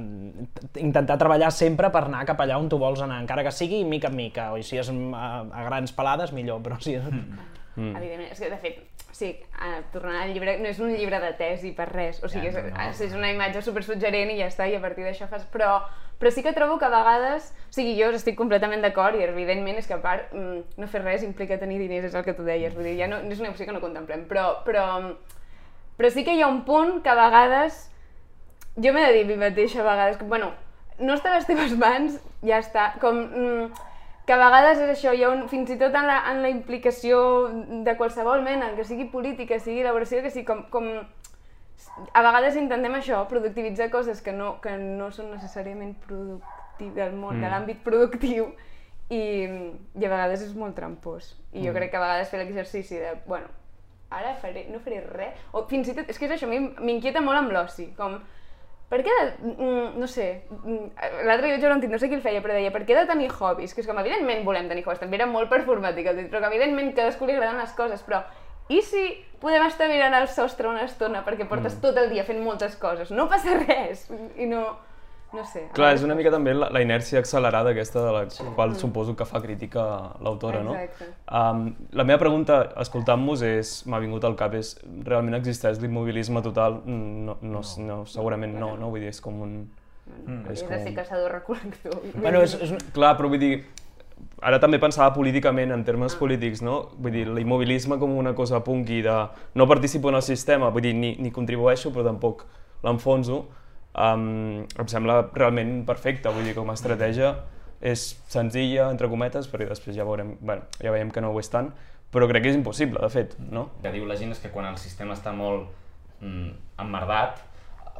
intentar treballar sempre per anar cap allà on tu vols anar, encara que sigui mica en mica, o si és a, a grans pelades, millor, però si és... Mm. Evidentment, és que de fet, sí, eh, tornant al llibre, no és un llibre de tesi per res, o sigui, Ja, és, no, no. és, és una imatge super suggerent i ja està, i a partir d'això fas... Però, però sí que trobo que a vegades, o sigui, jo estic completament d'acord i evidentment és que a part mm, no fer res implica tenir diners, és el que tu deies, vull dir, ja no, no és una opció que no contemplem, però, però, però sí que hi ha un punt que a vegades jo m'he de dir a mi mateixa a vegades que, bueno, no està a les teves mans, ja està, com... Mm, que a vegades és això, hi ha un, fins i tot en la, en la implicació de qualsevol mena, que sigui política, sigui elaboració, que sigui com, com... A vegades intentem això, productivitzar coses que no, que no són necessàriament productives del món, mm. de l'àmbit productiu, i, i a vegades és molt trampós. I jo Mm. crec que a vegades fer l'exercici de, bueno, ara faré, no faré res, o fins i tot, és que és això, a mi m'inquieta molt amb l'oci, com, per què, de, mm, no sé, mm, l'altre dia vaig veure un tip, no sé qui el feia, però deia, per què de tenir hobbies? Que és com, evidentment volem tenir hobbies, també era molt performàtic però que evidentment cadascú li agraden les coses, però i si podem estar mirant el sostre una estona perquè portes Mm. tot el dia fent moltes coses? No passa res, i no, no sé. Clar, és una mica també la, la inèrcia accelerada aquesta de la qual suposo que fa crítica l'autora, no? Exacte. Um, la meva pregunta, escoltant-vos, és, m'ha vingut al cap, és, realment existeix l'immobilisme total? Mm, No, no, no, no, segurament no, no? Vull dir, és com un... Mm. és És com... de ser caçador-recol·lector. bueno, és, és, Clar, però vull dir, ara també pensava políticament, en termes polítics, no? Vull dir, l'immobilisme com una cosa punky de no participo en el sistema, vull dir, ni, ni contribueixo, però tampoc l'enfonso, um, em sembla realment perfecte, vull dir, com a estratègia és senzilla, entre cometes, perquè després ja veurem, bueno, ja veiem que no ho és tant, però crec que és impossible, de fet, no? que diu la gent és que quan el sistema està molt mm, emmerdat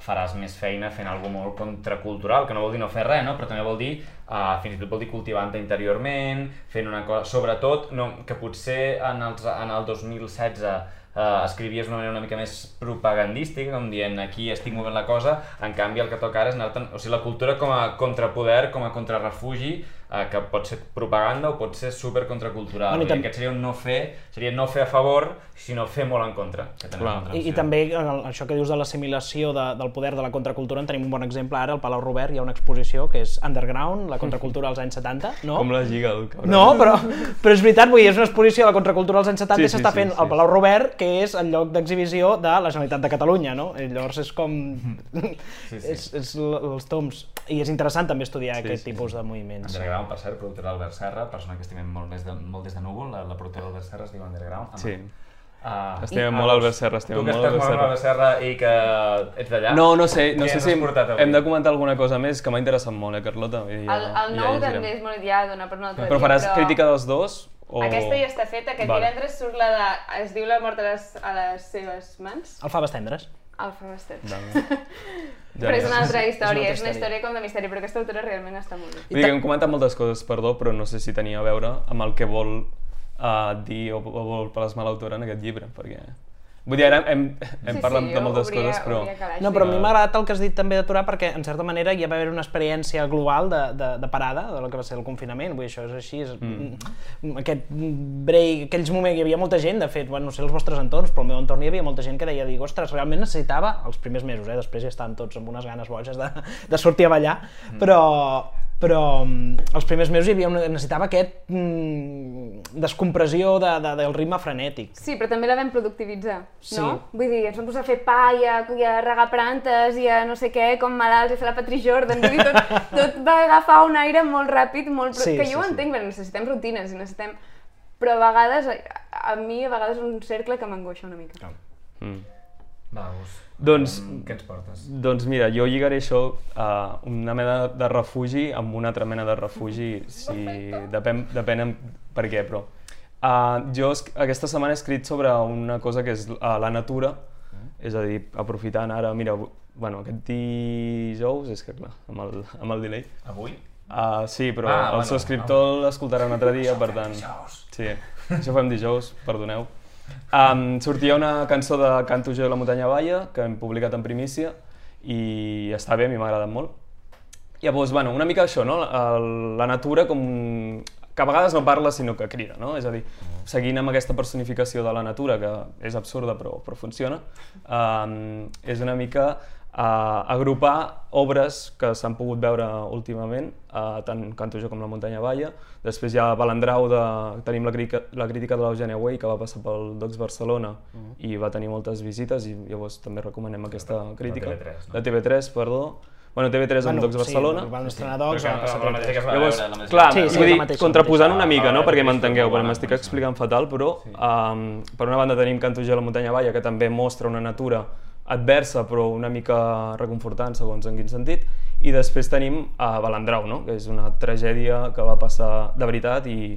faràs més feina fent alguna molt contracultural, que no vol dir no fer res, no? però també vol dir, uh, fins i tot vol dir cultivant-te interiorment, fent una cosa, sobretot, no, que potser en, els, en el 2016 uh, escrivies d'una manera una mica més propagandística, com dient aquí estic movent la cosa, en canvi el que toca ara és anar o sigui, la cultura com a contrapoder, com a contrarrefugi, uh, que pot ser propaganda o pot ser super contracultural. Bueno, i tam- aquest seria un no fer, seria no fer a favor, sinó fer molt en contra. Que Clar. I, I també en el, això que dius de l'assimilació de, del poder de la contracultura, en tenim un bon exemple ara, al Palau Robert hi ha una exposició que és Underground, la contracultura dels anys 70, no? Com la lliga, el cabron. No, però, però és veritat, vull dir, és una exposició de la contracultura dels anys 70 Sí, i sí, s'està sí, fent sí. al Palau Robert, que és el lloc d'exhibició de la Generalitat de Catalunya, no? I llavors és com... Sí, sí. és, és els toms. I és interessant també estudiar Sí, aquest sí, tipus de moviments. Underground, per cert, productora d'Albert Serra, persona que estimem molt des de, molt des de Núvol, la, la productora d'Albert Serra es diu Underground. Sí. Uh, Estimem molt Albert Serra, estimem tu que molt estàs Albert molt amb Serra. Albert Serra i que ets d'allà, No, no sé, no sé si hem, portat avui? hem de comentar alguna cosa més que m'ha interessat molt, eh, Carlota? Dir, ja- El, el ja nou llegirem. també és molt ja dona per un altre Però dia, faràs però... crítica dels dos? O... Aquesta ja està feta, aquest Vale. divendres surt la de... Es diu La mort a les, a les seves mans? El Faves Tendres. Alfa Bastet. Vale. Ja però és una altra és una història, altra és una història. història com de misteri, però aquesta autora realment està molt bé. Vull dir que hem comentat moltes coses, perdó, però no sé si tenia a veure amb el que vol uh, dir o, o vol plasmar l'autora en aquest llibre, perquè... Vull dir, ara hem, hem Sí, parlat sí, de moltes obria- coses, però... No, però a mi m'ha agradat el que has dit també Torà perquè, en certa manera, ja va haver una experiència global de, de, de parada, de lo que va ser el confinament. Vull dir, això és així. És, mm. Aquest break, aquells moments, hi havia molta gent, de fet, bueno, no sé els vostres entorns, però al meu entorn hi havia molta gent que deia, dic, ostres, realment necessitava, els primers mesos, eh, després ja estan tots amb unes ganes boges de, de sortir a ballar, mm. però, però mm, els primers mesos hi havia una, necessitava aquest mm, descompressió de, de, del ritme frenètic. Sí, però també la vam productivitzar, Sí. no? Vull dir, ens vam posar a fer pa i a, i a regar plantes i a no sé què, com malalts, i a fer la Patrick Jordan, vull dir, tot, tot va agafar un aire molt ràpid, molt... Sí, que sí, jo ho sí. entenc, perquè necessitem rutines i necessitem... Però a vegades, a, a mi a vegades és un cercle que m'angoixa una mica. Mm. Va, Gus. Doncs- Com- Què ens portes? Doncs mira, jo lligaré això a una mena de refugi amb una altra mena de refugi, si depèn, depèn en per què, però... Uh, jo es- aquesta setmana he escrit sobre una cosa que és uh, la natura, és a dir, aprofitant ara, mira, bu- bueno, aquest dijous, és que clar, amb el, amb el delay, Avui? Uh, sí, però Ah, el bueno, subscriptor l'escoltarà un altre dia, per tant... Sí, això ho fem dijous, perdoneu. Um, sortia una cançó de Canto jo i la muntanya balla, que hem publicat en primícia, i està bé, a mi m'ha agradat molt. Llavors, bueno, una mica això, no? El, la natura com que a vegades no parla sinó que crida, no? És a dir, seguint amb aquesta personificació de la natura, que és absurda però, però funciona, um, és una mica uh, agrupar obres que s'han pogut veure últimament, uh, tant Canto jo com La muntanya balla, després hi ha Balandrau, de, tenim la crítica, la crítica de l'Eugènia Way, que va passar pel Docs Barcelona i va tenir moltes visites i llavors també recomanem aquesta crítica. TV3, no? De TV3, perdó. Bueno, TV3 amb Docs Barcelona. Sí, van estrenar Docs, Però va que passar es va Llavors, veure, clar, Sí, sí, vull dir, mateixa, contraposant una mica, no? Ah, perquè vale, m'entengueu, perquè m'estic explicant fatal, però um, per una banda tenim Canto jo a la muntanya balla, que també mostra una natura adversa però una mica reconfortant segons en quin sentit i després tenim a Balandrau, no? que és una tragèdia que va passar de veritat i,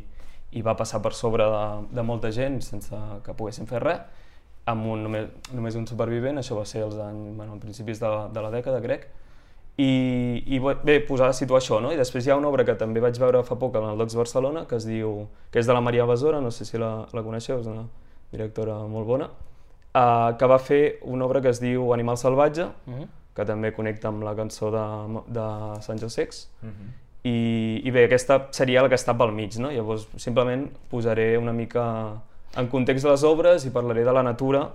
i va passar per sobre de, de molta gent sense que poguessin fer res amb un, només, només un supervivent, això va ser als anys, bueno, a principis de, de la dècada, crec, i, i bé, posar a situar això, no? I després hi ha una obra que també vaig veure fa poc el Docs Barcelona, que es diu, que és de la Maria Besora, no sé si la, la coneixeu, és una directora molt bona, uh, que va fer una obra que es diu Animal salvatge, que també connecta amb la cançó de, de Sant Josex, i, i bé, aquesta seria la que està pel mig, no? Llavors, simplement posaré una mica en context de les obres i parlaré de la natura,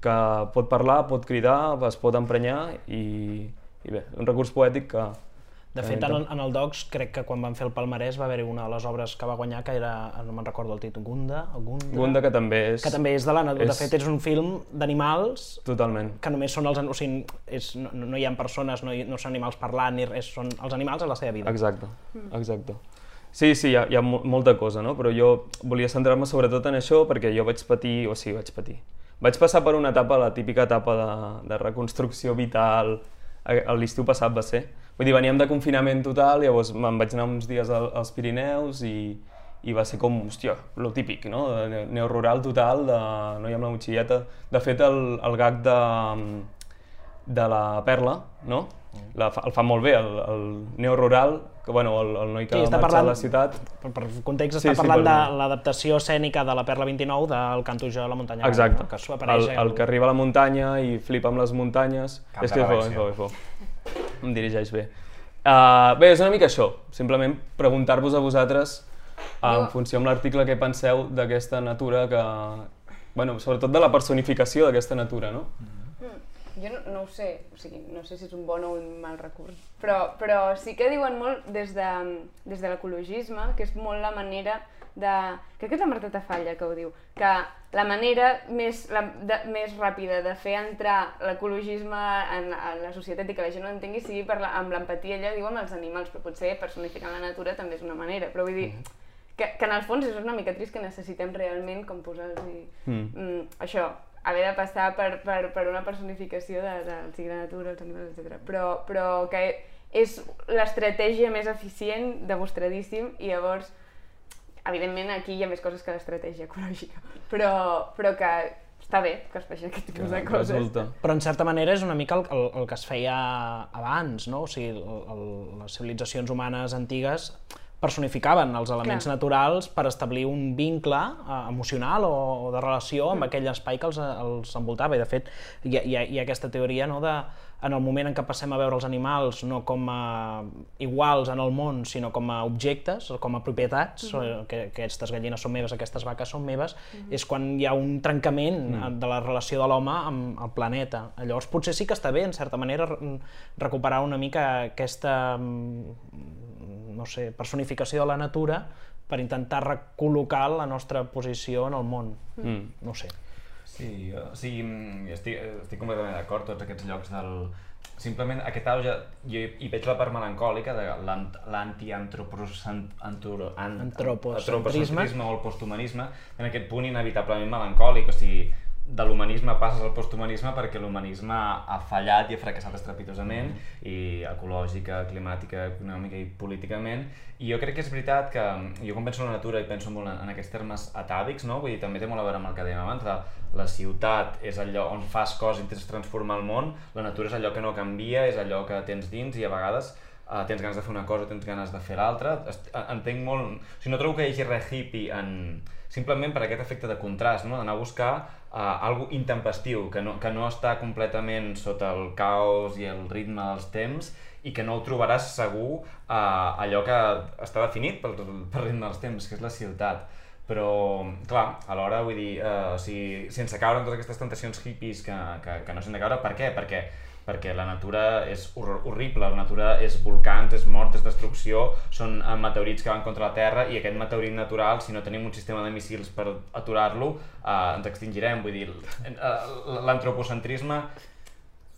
que pot parlar, pot cridar, es pot emprenyar i, i bé, un recurs poètic que... De fet, en el, en el Docs, crec que quan van fer el palmarès va haver-hi una de les obres que va guanyar, que era, no me'n recordo el títol, Gunda, o Gunda, Gunda, que també és... que també és de la natura. De és- fet, és un film d'animals Totalment. que només són els... O sigui, és, no, no hi ha persones, no, hi, no són animals parlant, ni res, són els animals a la seva vida. Exacte, exacte. Sí, sí, hi ha, hi ha mo- molta cosa, no? Però jo volia centrar-me sobretot en això perquè jo vaig patir, o sigui, vaig patir. Vaig passar per una etapa, la típica etapa de, de reconstrucció vital, l'estiu passat va ser. Vull dir, veníem de confinament total, llavors me'n vaig anar uns dies al, als Pirineus i, i va ser com, hòstia, lo típic, no? De neorural total, de noi amb la motxilleta. De fet, el, el gag de, de la Perla, no? La, fa- el fa molt bé, el, el neorural, que bueno, el, el noi que Sí, sí, marxa parlant- a la ciutat... Per, per context, Sí, està sí, parlant de perdona. l'adaptació escènica de la Perla 29 del Canto jo a la muntanya. Exacte, Que s'ho apareix el, el que arriba a la muntanya i flipa amb les muntanyes. Cap és que és bo, és bo, és bo. Em dirigeix bé. Uh, bé, és una mica això, simplement preguntar-vos a vosaltres, uh, en funció amb l'article, què penseu d'aquesta natura que... Bueno, sobretot de la personificació d'aquesta natura, no? Jo no, no ho sé, o sigui, no sé si és un bon o un mal recurs, però, però sí que diuen molt des de, des de l'ecologisme, que és molt la manera de... Crec que és la Marta Tafalla que ho diu, que la manera més, la, de, més ràpida de fer entrar l'ecologisme en, en la societat i que la gent ho entengui sigui per la, amb l'empatia, ella diu amb els animals, però potser personificant la natura també és una manera, però vull dir, que, que en el fons és una mica trist que necessitem realment com posar-los Mm. mm, això, haver de passar per, per, per una personificació de, de, sigui la natura, els animals, etc. Però, però que és l'estratègia més eficient, demostradíssim, i llavors, evidentment, aquí hi ha més coses que l'estratègia ecològica, però, però que està bé que es facin aquest tipus de coses. Resulta. Però en certa manera és una mica el, el, el que es feia abans, no? O sigui, el, el, les civilitzacions humanes antigues personificaven els elements Clar. naturals per establir un vincle eh, emocional o, o de relació amb aquell espai que els, els envoltava. I de fet, hi ha, hi ha, hi ha aquesta teoria no, de en el moment en què passem a veure els animals no com a iguals en el món, sinó com a objectes, o com a propietats, mm -hmm. que aquestes gallines són meves, aquestes vaques són meves, mm -hmm. és quan hi ha un trencament mm. de la relació de l'home amb el planeta. Llavors potser sí que està bé, en certa manera, re- recuperar una mica aquesta mm, no sé, personificació de la natura per intentar recol·locar la nostra posició en el món. Mm. No ho sé. Sí, o sigui, mm, estic, estic completament d'acord, tots aquests llocs del... Simplement aquest auge, jo hi veig la part melancòlica de l'antiantropocentrisme o el posthumanisme, en aquest punt inevitablement melancòlic, o sigui, de l'humanisme passes al posthumanisme perquè l'humanisme ha fallat i ha fracassat estrepitosament i ecològica, climàtica, econòmica i políticament i jo crec que és veritat que jo quan penso en la natura i penso molt en, aquests termes atàvics, no? vull dir, també té molt a veure amb el que dèiem abans, de la ciutat és allò on fas coses i intentes transformar el món, la natura és allò que no canvia, és allò que tens dins i a vegades uh, tens ganes de fer una cosa, tens ganes de fer l'altra, entenc molt... O sigui, no trobo que hi hagi res hippie en, simplement per aquest efecte de contrast, no? d'anar a buscar uh, algo intempestiu, que no, que no està completament sota el caos i el ritme dels temps i que no ho trobaràs segur uh, allò que està definit pel, pel ritme dels temps, que és la ciutat. Però, clar, alhora, vull dir, uh, o sigui, sense caure en totes aquestes tentacions hippies que, que, que no s'han de caure, per què? Perquè perquè la natura és hor horrible, la natura és volcans, és mort, és destrucció, són eh, meteorits que van contra la Terra i aquest meteorit natural, si no tenim un sistema de míssils per aturar-lo, eh, ens extingirem. Vull dir, eh, l'antropocentrisme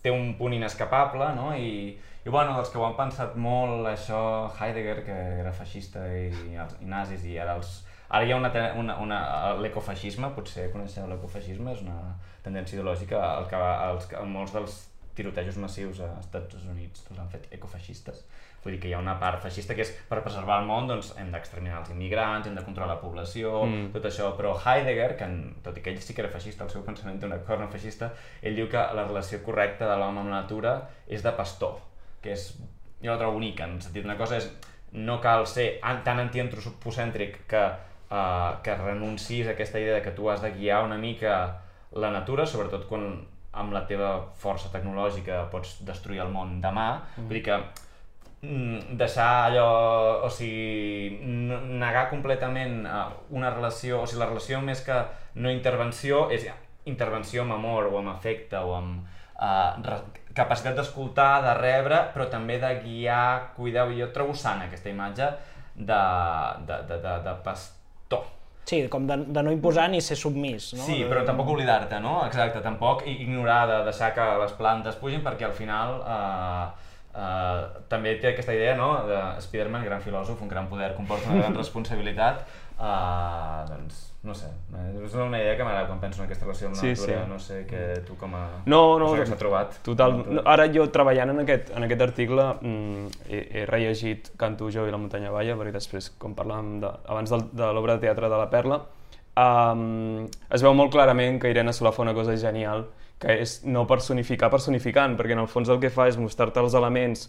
té un punt inescapable, no? I, i bueno, dels que ho han pensat molt, això, Heidegger, que era feixista i, i nazis, i ara els, Ara hi ha una, una, una l'ecofeixisme, potser coneixeu l'ecofeixisme, és una tendència ideològica, el que, els, que molts dels tirotejos massius als Estats Units els han fet ecofeixistes. Vull dir que hi ha una part feixista que és per preservar el món doncs hem d'exterminar els immigrants, hem de controlar la població, Mm. tot això, però Heidegger, que en, tot i que ell sí que era feixista, el seu pensament té una corna feixista, ell diu que la relació correcta de l'home amb la natura és de pastor, que és, jo la trobo bonica, en el sentit, una cosa és no cal ser an- tan antiantropocèntric que, uh, que renuncis a aquesta idea de que tu has de guiar una mica la natura, sobretot quan amb la teva força tecnològica pots destruir el món demà, mm. vull dir que mm, deixar allò, o sigui, negar completament eh, una relació, o sigui, la relació més que no intervenció és intervenció amb amor o amb afecte o amb eh, capacitat d'escoltar, de rebre, però també de guiar, cuidar, i jo trobo sana aquesta imatge de, de, de, de, de pastor. Sí, com de, de no imposar ni ser submís, no? Sí, però tampoc oblidar-te, no? Exacte, tampoc ignorar de deixar que les plantes pugin perquè al final eh, eh, també té aquesta idea, no? De Spiderman, gran filòsof, un gran poder comporta una gran responsabilitat. Eh, doncs, no sé, és una idea que m'agrada quan penso en aquesta relació amb la Sí, natura, sí. no sé què tu com a No, no, persona que s'ha trobat. Total. No, ara jo treballant en aquest, en aquest article mm, he, he rellegit Canto jo i la muntanya balla, perquè després, com parlàvem de, abans de, de l'obra de teatre de la Perla, um, es veu molt clarament que Irene Solà fa una cosa genial, que és no personificar personificant, perquè en el fons el que fa és mostrar-te els elements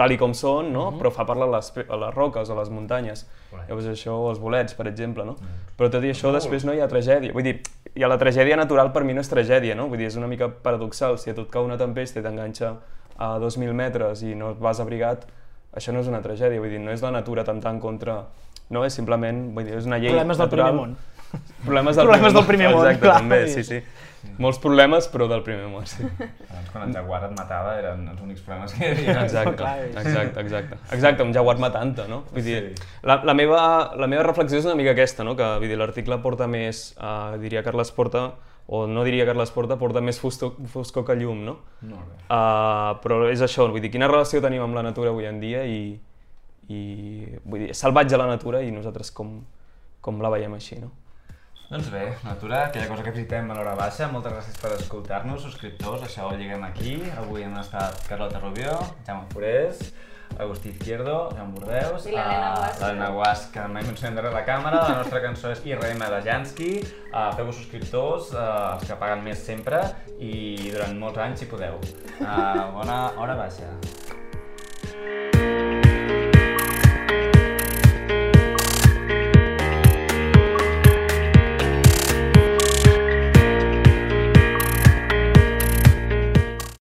tal i com són, no? però fa parlar a les, a les roques, a les muntanyes. Correcte. Llavors això, o els bolets, per exemple, no? Però tot i això, després no hi ha tragèdia. Vull dir, i la tragèdia natural per mi no és tragèdia, no? Vull dir, és una mica paradoxal. Si a tu et cau una tempesta i t'enganxa a 2.000 metres i no vas abrigat, això no és una tragèdia. Vull dir, no és la natura atemptant contra... No, és simplement, vull dir, és una llei Problemes del natural. primer món. Problemes del Problemes primer del primer món, Exacte, clar, també, sí, sí. Molts problemes, però del primer món, sí. Abans quan el jaguar et matava eren els únics problemes que hi havia. Exacte, exacte, exacte. Exacte, un jaguar matant-te, no? Vull dir, Sí. la, la, meva, la meva reflexió és una mica aquesta, no? Que vull dir, l'article porta més, uh, diria Carles Porta, o no diria Carles Porta, porta més foscor, foscor que llum, no? Molt bé. Uh, però és això, vull dir, quina relació tenim amb la natura avui en dia i, i vull dir, salvatge la natura i nosaltres com, com la veiem així, no? Doncs bé, Natura, aquella cosa que visitem a l'hora baixa, moltes gràcies per escoltar-nos, subscriptors, això ho lliguem aquí. Avui hem estat Carlota Rubio, Jaume Forés, Agustí Izquierdo, Joan Bordeus, I l'Helena Guas. l'Helena Guas, que mai mencionem darrere la càmera, la nostra cançó és IRM de Jansky, uh, feu-vos subscriptors, uh, els que paguen més sempre, i durant molts anys si podeu. Uh, bona hora baixa.